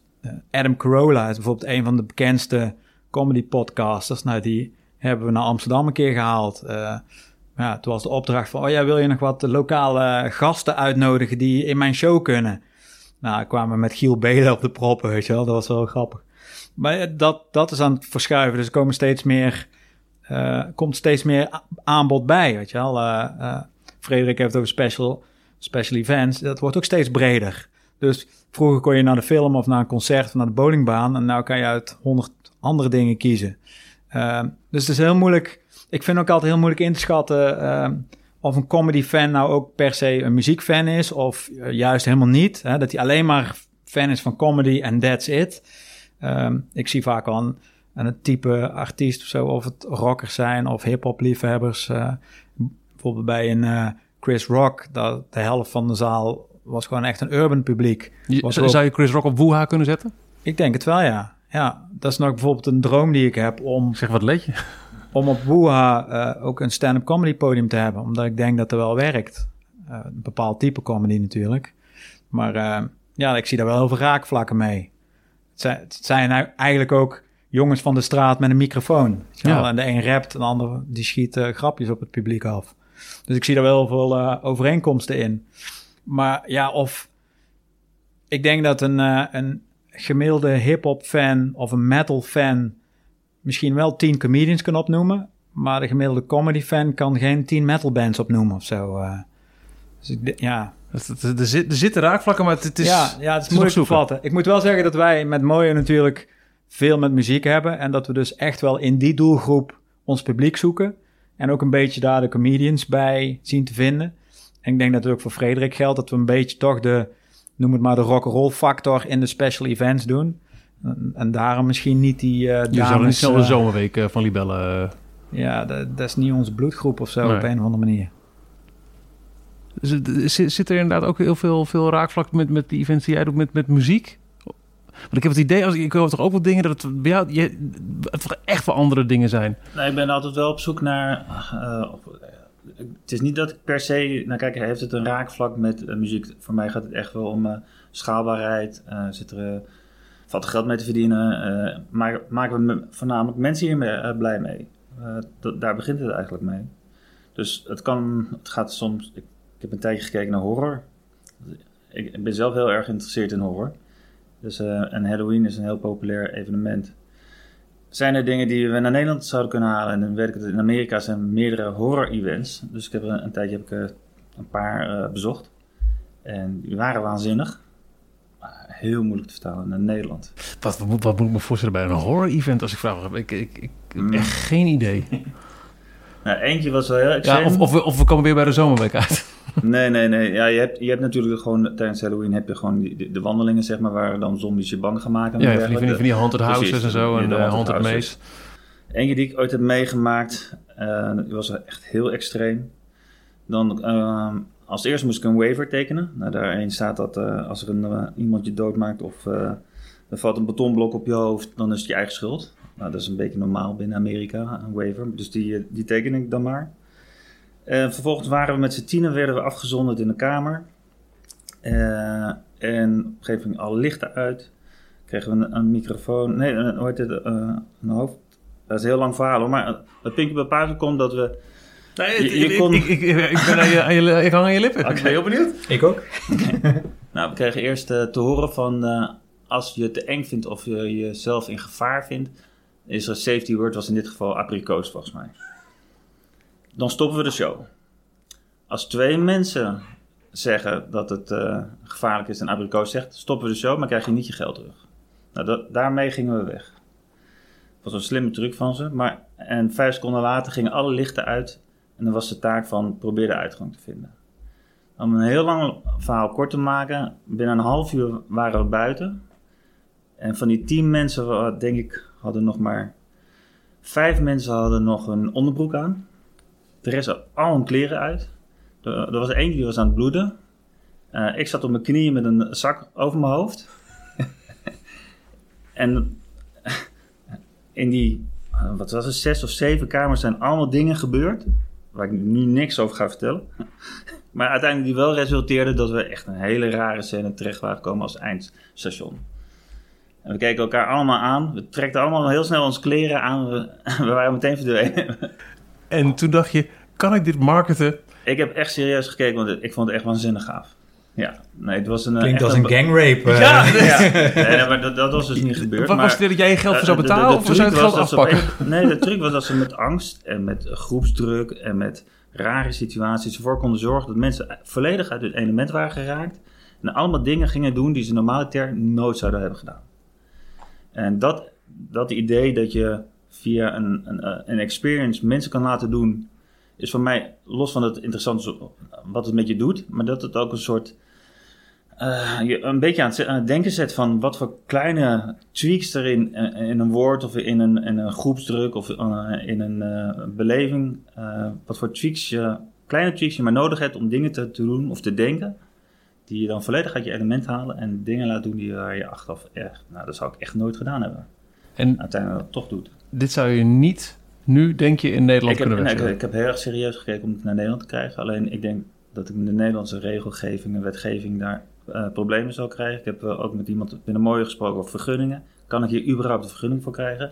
Adam Carolla is bijvoorbeeld een van de bekendste comedy podcasters. Nou, die hebben we naar Amsterdam een keer gehaald. ja, toen was de opdracht van, oh ja, wil je nog wat lokale gasten uitnodigen die in mijn show kunnen? Nou, kwamen we met Giel Belen op de proppen, weet je wel. Dat was wel grappig. Maar dat, dat is aan het verschuiven. Dus er komen steeds meer, uh, komt steeds meer aanbod bij. Weet je wel? Uh, uh, Frederik heeft over special, special events. Dat wordt ook steeds breder. Dus vroeger kon je naar de film of naar een concert of naar de bowlingbaan. En nu kan je uit honderd andere dingen kiezen. dus het is heel moeilijk. Ik vind ook altijd heel moeilijk in te schatten of een comedy fan nou ook per se een muziekfan is. Of juist helemaal niet. Hè? Dat hij alleen maar fan is van comedy en that's it. Um, ik zie vaak al een, type artiest of zo, of het rockers zijn of hip-hop liefhebbers. Uh, bijvoorbeeld bij een uh, Chris Rock, dat de helft van de zaal was gewoon echt een urban publiek. zou je Chris Rock op Woeha kunnen zetten? Ik denk het wel, ja. Ja, dat is nog bijvoorbeeld een droom die ik heb om... Zeg, wat leed je? Om op Woeha uh, ook een stand-up comedy podium te hebben. Omdat ik denk dat er wel werkt. Uh, een bepaald type comedy natuurlijk. Maar uh, ja, ik zie daar wel heel veel raakvlakken mee het zijn nou eigenlijk ook jongens van de straat met een microfoon. Ja. En de een rapt, en de ander die schiet uh, grapjes op het publiek af. Dus ik zie daar wel veel uh, overeenkomsten in. Maar ja, of ik denk dat een, uh, een gemiddelde hip-hop fan of een metal fan misschien wel tien comedians kan opnoemen. Maar de gemiddelde comedy fan kan geen tien metal bands opnoemen of zo. dus ik, ja, er, zit, er zitten raakvlakken, maar het, is... Ja, ja het is, moeilijk te vatten. Ik moet wel zeggen dat wij met Mooie natuurlijk veel met muziek hebben. En dat we dus echt wel in die doelgroep ons publiek zoeken. En ook een beetje daar de comedians bij zien te vinden. En ik denk dat het ook voor Frederik geldt dat we een beetje toch de, noem het maar de rock'n'roll factor in de special events doen. En, en daarom misschien niet die uh, Je zou niet snel de zomerweek uh, van Libelle... Uh... Ja, dat, dat, is niet onze bloedgroep of zo op een of andere manier. Zit er inderdaad ook heel veel, veel raakvlak met, met die events die jij doet met, met muziek? Want ik heb het idee, als ik hoor toch ook wel dingen dat het bij jou je, het echt wel andere dingen zijn. Nee, ik ben altijd wel op zoek naar uh, het is niet dat ik per se... Nou kijk, heeft het een raakvlak met uh, muziek? Voor mij gaat het echt wel om uh, schaalbaarheid. Uh, zit er, valt geld mee te verdienen? maar maken we voornamelijk mensen hier blij mee? daar begint het eigenlijk mee. Dus het kan... Het gaat soms... Ik, heb een tijdje gekeken naar horror. Ik, ik ben zelf heel erg geïnteresseerd in horror. Dus, en Halloween is een heel populair evenement zijn er dingen die we naar Nederland zouden kunnen halen. En dan ik in Amerika zijn meerdere horror-events. Dus ik heb een, een tijdje heb ik er een paar uh, bezocht. En die waren waanzinnig. Maar heel moeilijk te vertalen naar Nederland. Wat, wat, wat moet ik me voorstellen bij een horror-event als ik vraag? Ik, ik, ik heb mm. echt geen idee. nou, eentje was wel heel extreem. Ja, of, of, we, of we komen weer bij de zomerweek uit. Nee, nee, nee. Ja, je, hebt, je hebt natuurlijk gewoon tijdens Halloween heb je gewoon die, de, wandelingen, zeg maar, waar dan zombies je bang gaan maken. Ja, van die, van die haunted houses en zo en de uh, haunted maze. Eentje die ik ooit heb meegemaakt, uh, die was echt heel extreem. Dan, uh, als eerste moest ik een waiver tekenen. Nou, daarin staat dat uh, als er een, iemand je doodmaakt of er valt een betonblok op je hoofd, dan is het je eigen schuld. Nou, dat is een beetje normaal binnen Amerika, een waiver. Dus die, die teken ik dan maar. Uh, vervolgens waren we met z'n tienen, werden we afgezonderd in de kamer. Uh, en op een gegeven moment alle lichten uit. Kregen we een, een microfoon. Nee, een, hoe heet het? Uh, een hoofd. Dat is een heel lang verhaal hoor. Maar het puntje bij paard komt dat we. Nee, je, je ik, kon... ik, ik, ik, ben aan je, aan je, ik hang aan je lippen. Okay. Ik ben heel benieuwd. Ik ook. nou, we kregen eerst te horen van als je het te eng vindt of je jezelf in gevaar vindt, is er een safety word, was in dit geval abrikoos volgens mij dan stoppen we de show. Als twee mensen zeggen dat het uh, gevaarlijk is en abrikoos zegt, stoppen we de show, maar krijg je niet je geld terug. Nou, daarmee gingen we weg. Dat was een slimme truc van ze. Maar, en vijf seconden later gingen alle lichten uit. En dan was de taak van probeer de uitgang te vinden. Om een heel lang verhaal kort te maken. Binnen een half uur waren we buiten. En van die tien mensen, denk ik, hadden nog maar... Vijf mensen hadden nog een onderbroek aan. De rest had al hun kleren uit. Er, er was eentje die was aan het bloeden. Uh, ik zat op mijn knieën met een zak over mijn hoofd. en in die, uh, wat was het, zes of zeven kamers zijn allemaal dingen gebeurd. Waar ik nu niks over ga vertellen. maar uiteindelijk die wel resulteerden dat we echt een hele rare scène terecht waren gekomen als eindstation. En we keken elkaar allemaal aan. We trekten allemaal heel snel onze kleren aan. We, we waren meteen verdwenen. En toen dacht je, kan ik dit marketen? Ik heb echt serieus gekeken, want ik vond het echt waanzinnig gaaf. Ja, nee, het was een... Eh, Klinkt als een, gangrape. Uh. Ja, ja. Nee, maar dat, dat, was dus niet gebeurd. Wat was het dat jij je geld voor zou betalen de, de, of zou je het geld afpakken? nee, de truc was dat ze met angst en met groepsdruk en met rare situaties ervoor konden zorgen dat mensen volledig uit het element waren geraakt. En allemaal dingen gingen doen die ze normaal nooit zouden hebben gedaan. En dat, dat idee dat je via een, een, eh, een experience mensen kan laten doen, is voor mij, los van het interessante wat het met je doet, maar dat het ook een soort, uh, je een beetje aan het, denken zet van wat voor kleine tweaks er in, eh, in een woord of in een, in een groepsdruk of in een uh, beleving, wat voor tweaks je, kleine tweaks je maar nodig hebt om dingen te, te doen of te denken, die je dan volledig uit je element halen en dingen laat doen die waar je achteraf echt, nou dat zou ik echt nooit gedaan hebben. En uiteindelijk dat toch doet dit zou je niet nu, denk je, in Nederland ik kunnen heb, nee, ik, heb heel erg serieus gekeken om het naar Nederland te krijgen. Alleen ik denk dat ik in de Nederlandse regelgeving en wetgeving daar uh, problemen zou krijgen. Ik heb uh, ook met iemand binnen Mooie gesproken over vergunningen. Kan ik hier überhaupt een vergunning voor krijgen?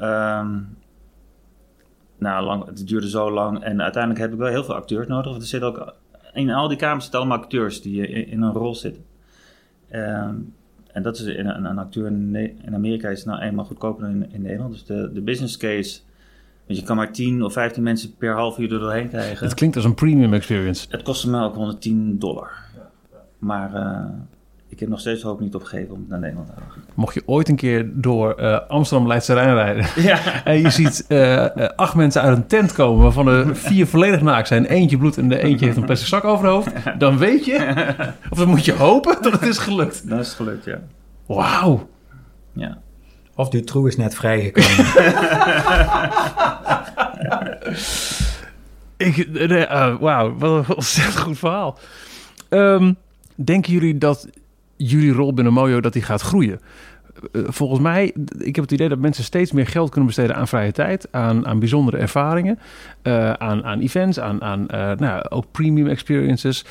Um, nou, lang, het duurde zo lang. En uiteindelijk heb ik wel heel veel acteurs nodig. Want er zitten ook, in al die kamers zitten allemaal acteurs die in, een rol zitten. Um, en dat is een, een acteur in, Amerika is nou eenmaal goedkoper dan in, in Nederland. Dus de, de business case want je kan maar 10 of 15 mensen per half uur er doorheen krijgen. Het klinkt als een premium experience. Het kostte me ook 110 dollar. Maar uh, ik heb nog steeds hoop niet opgegeven om naar Nederland te gaan. Mocht je ooit een keer door uh, Amsterdam Leidse Rijn rijden... Ja. en je ziet uh, acht mensen uit een tent komen... waarvan er vier volledig naakt zijn... eentje bloed en de eentje heeft een plastic zak over het hoofd... dan weet je, of dan moet je hopen dat het is gelukt. Dat is gelukt, ja. Wauw. Ja. Of Dutroux is net vrijgekomen. Ik, uh, Wauw, wat een ontzettend goed verhaal. Um, denken jullie dat jullie rol binnen Mojo dat die gaat groeien? volgens mij, ik heb het idee dat mensen steeds meer geld kunnen besteden aan vrije tijd, aan, aan bijzondere ervaringen, aan, aan events, aan, aan nou, ook premium experiences.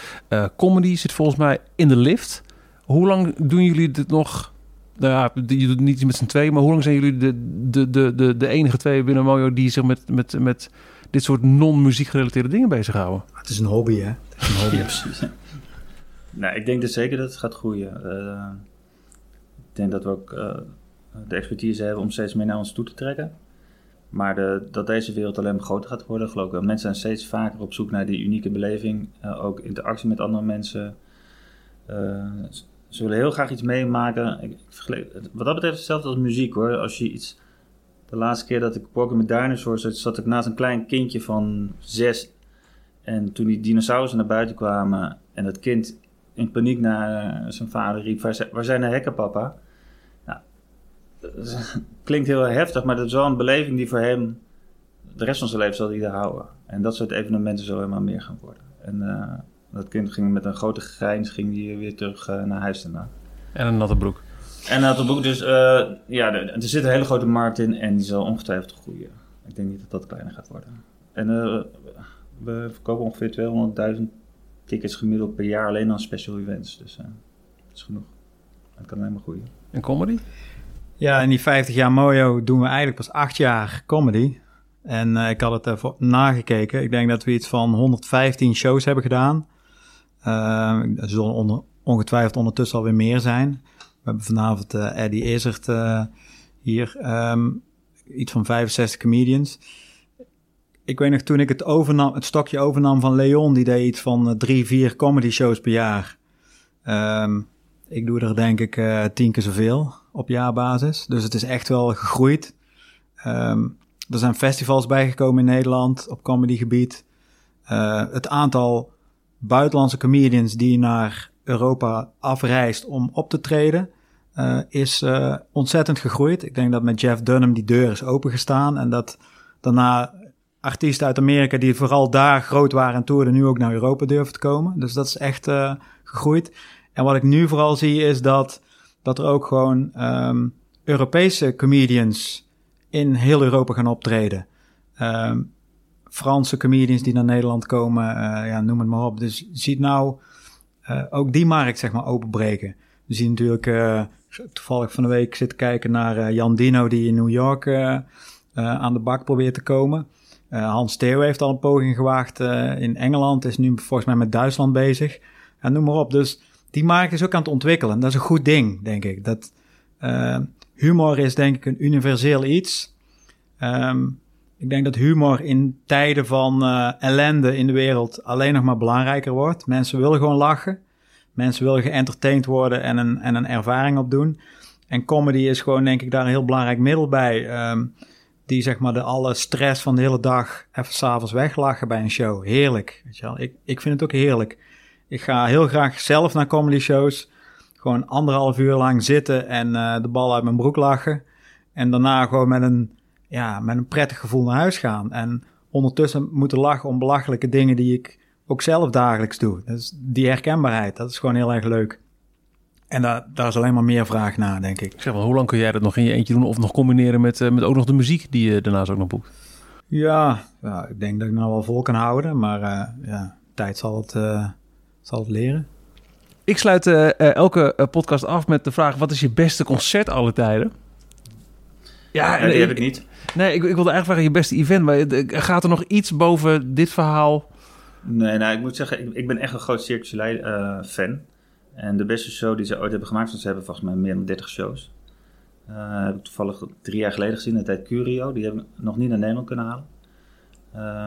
comedy zit volgens mij in de lift. Hoe lang doen jullie dit nog? Nou ja, je doet niet met z'n twee, maar hoe lang zijn jullie de, de, de, de, de enige twee binnen Mojo die zich met, met, met dit soort non-muziek gerelateerde dingen bezighouden? Het is een hobby, hè? Het is een hobby. ja, precies. Nou, ik denk dus zeker dat het gaat groeien. Uh, ik denk dat we ook uh, de expertise hebben om steeds meer naar ons toe te trekken. Maar de, dat deze wereld alleen maar groter gaat worden, geloof ik. Mensen zijn steeds vaker op zoek naar die unieke beleving. Uh, ook interactie met andere mensen. ze willen heel graag iets meemaken. Ik, wat dat betreft hetzelfde als muziek hoor. Als je iets... De laatste keer dat ik Pokémon met Dinosaurs zat, zat ik naast een klein kindje van zes. En toen die dinosaurussen naar buiten kwamen en dat kind in paniek naar eh, zijn vader riep: Waar zijn de hekken, papa? Nou, klinkt heel heftig, maar dat is wel een beleving die voor hem de rest van zijn leven zal hij daar houden. En dat soort evenementen zullen helemaal meer gaan worden. En uh, dat kind ging met een grote grijns ging die weer terug uh, naar huis daarna. En een natte broek. En een natte broek, dus uh, ja, er, er, zit een hele grote markt in en die zal ongetwijfeld groeien. Ik denk niet dat dat kleiner gaat worden. En we verkopen ongeveer 200.000 tickets gemiddeld per jaar alleen aan special events. Dus uh, dat is genoeg. Het kan alleen maar groeien. En comedy? Ja, in die 50 jaar Mojo doen we eigenlijk pas 8 jaar comedy. En uh, ik had het ervoor nagekeken. Ik denk dat we iets van 115 shows hebben gedaan. Uh, er zullen onder, ongetwijfeld ondertussen alweer meer zijn. We hebben vanavond uh, Eddie Izzard hier. Um, iets van 65 comedians ik weet nog toen ik het overnam, het stokje overnam van Leon, die deed iets van uh, drie, vier comedy shows per jaar. Um, ik doe er denk ik uh, tien keer zoveel op jaarbasis. Dus het is echt wel gegroeid. Um, er zijn festivals bijgekomen in Nederland op comedygebied. Uh, het aantal buitenlandse comedians die naar Europa afreist om op te treden, is ontzettend gegroeid. Ik denk dat met Jeff Dunham die deur is opengestaan en dat daarna artiesten uit Amerika die vooral daar groot waren en toerden, nu ook naar Europa durven te komen. Dus dat is echt uh, gegroeid. En wat ik nu vooral zie is dat, dat er ook gewoon um, Europese comedians in heel Europa gaan optreden. Um, Franse comedians die naar Nederland komen, uh, ja, noem het maar op. Dus je ziet nou uh, ook die markt zeg maar openbreken. We zien natuurlijk uh, toevallig van de week zitten kijken naar Jan Dino die in New York aan de bak probeert te komen. Uh, Hans Theo heeft al een poging gewaagd uh, in Engeland, is nu volgens mij met Duitsland bezig. En noem maar op. Dus die markt is ook aan het ontwikkelen. Dat is een goed ding, denk ik. Dat, uh, humor is denk ik een universeel iets. Um, ik denk dat humor in tijden van ellende in de wereld alleen nog maar belangrijker wordt. Mensen willen gewoon lachen. Mensen willen geëntertained worden en een, en een ervaring opdoen. En comedy is gewoon, denk ik, daar een heel belangrijk middel bij. Um, die zeg maar de alle stress van de hele dag even s'avonds weglachen bij een show. Heerlijk, weet je wel. Ik, ik vind het ook heerlijk. Ik ga heel graag zelf naar comedy shows. Gewoon anderhalf uur lang zitten en uh, de bal uit mijn broek lachen. En daarna gewoon met een, ja, met een prettig gevoel naar huis gaan. En ondertussen moeten lachen om belachelijke dingen die ik ook zelf dagelijks doe. Dus die herkenbaarheid, dat is gewoon heel erg leuk. En daar, daar is alleen maar meer vraag naar, denk ik. Zeg maar, hoe lang kun jij dat nog in je eentje doen of nog combineren met, uh, met ook nog de muziek die je daarnaast ook nog boekt? Ja, ja ik denk dat ik nou wel vol kan houden, maar uh, ja, tijd zal het, uh, zal het leren. Ik sluit elke podcast af met de vraag: wat is je beste concert alle tijden? Ja, ja die heb ik niet. Nee, ik, ik wilde eigenlijk vragen je beste event, maar gaat er nog iets boven dit verhaal? Nee, nou, ik moet zeggen, ik, ik ben echt een groot Circus fan. En de beste show die ze ooit hebben gemaakt, want ze hebben volgens mij meer dan 30 shows. Uh, heb ik toevallig drie jaar geleden gezien, de tijd Curio. Die hebben nog niet naar Nederland kunnen halen.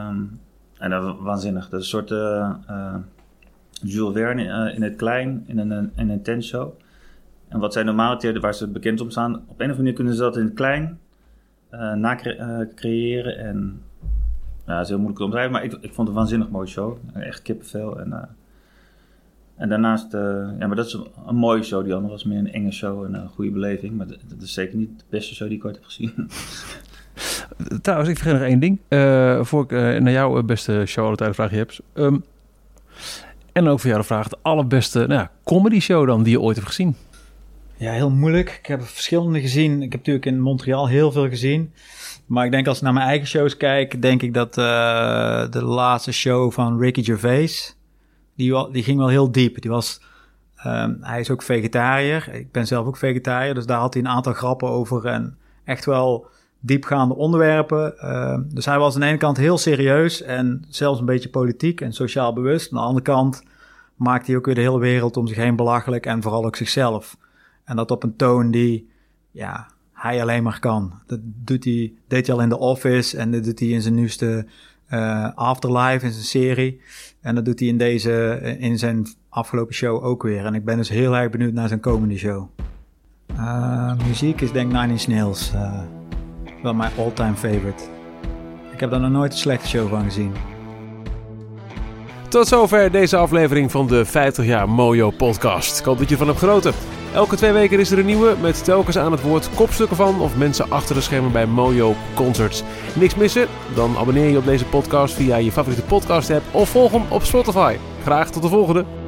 Um, en dat was waanzinnig. Dat is een soort uh, Jules Verne in het klein, in een, in een. En wat zij normaal waar ze bekend om staan, op een of andere manier kunnen ze dat in het klein creëren. En ja, dat is heel moeilijk te omschrijven, maar ik, ik vond het een waanzinnig mooie show. Echt kippenvel. En en daarnaast, uh, ja, maar dat is een, mooie show. Die andere was meer een enge show en een goede beleving. Maar dat, is zeker niet de beste show die ik ooit heb gezien. Trouwens, ik vergeet nog één ding. Uh, voor ik uh, naar jouw beste show alle tijden vraag je hebt. Um, en ook voor jou de vraag, de allerbeste nou ja, comedy show dan die je ooit hebt gezien? Ja, heel moeilijk. Ik heb verschillende gezien. Ik heb natuurlijk in Montreal heel veel gezien. Maar ik denk als ik naar mijn eigen shows kijk, denk ik dat uh, de laatste show van Ricky Gervais, die, die ging wel heel diep. Die was, um, hij is ook vegetariër. Ik ben zelf ook vegetariër, dus daar had hij een aantal grappen over en echt wel diepgaande onderwerpen. Uh, dus hij was aan de ene kant heel serieus en zelfs een beetje politiek en sociaal bewust. Aan de andere kant maakt hij ook weer de hele wereld om zich heen belachelijk en vooral ook zichzelf. En dat op een toon die, ja, hij alleen maar kan. Dat doet hij, deed hij al in The Office en dat doet hij in zijn nieuwste uh, Afterlife, in zijn serie. En dat doet hij in deze, in zijn afgelopen show ook weer. En ik ben dus heel erg benieuwd naar zijn komende show. Uh, muziek is denk ik Nine Inch Nails. Wel mijn all-time favorite. Ik heb daar nog nooit een slechte show van gezien. Tot zover deze aflevering van de 50 jaar Mojo podcast. Ik dat je van hebt genoten. Elke twee weken is er een nieuwe met telkens aan het woord kopstukken van of mensen achter de schermen bij Mojo Concerts. Niks missen? Dan abonneer je op deze podcast via je favoriete podcast app of volg hem op Spotify. Graag tot de volgende.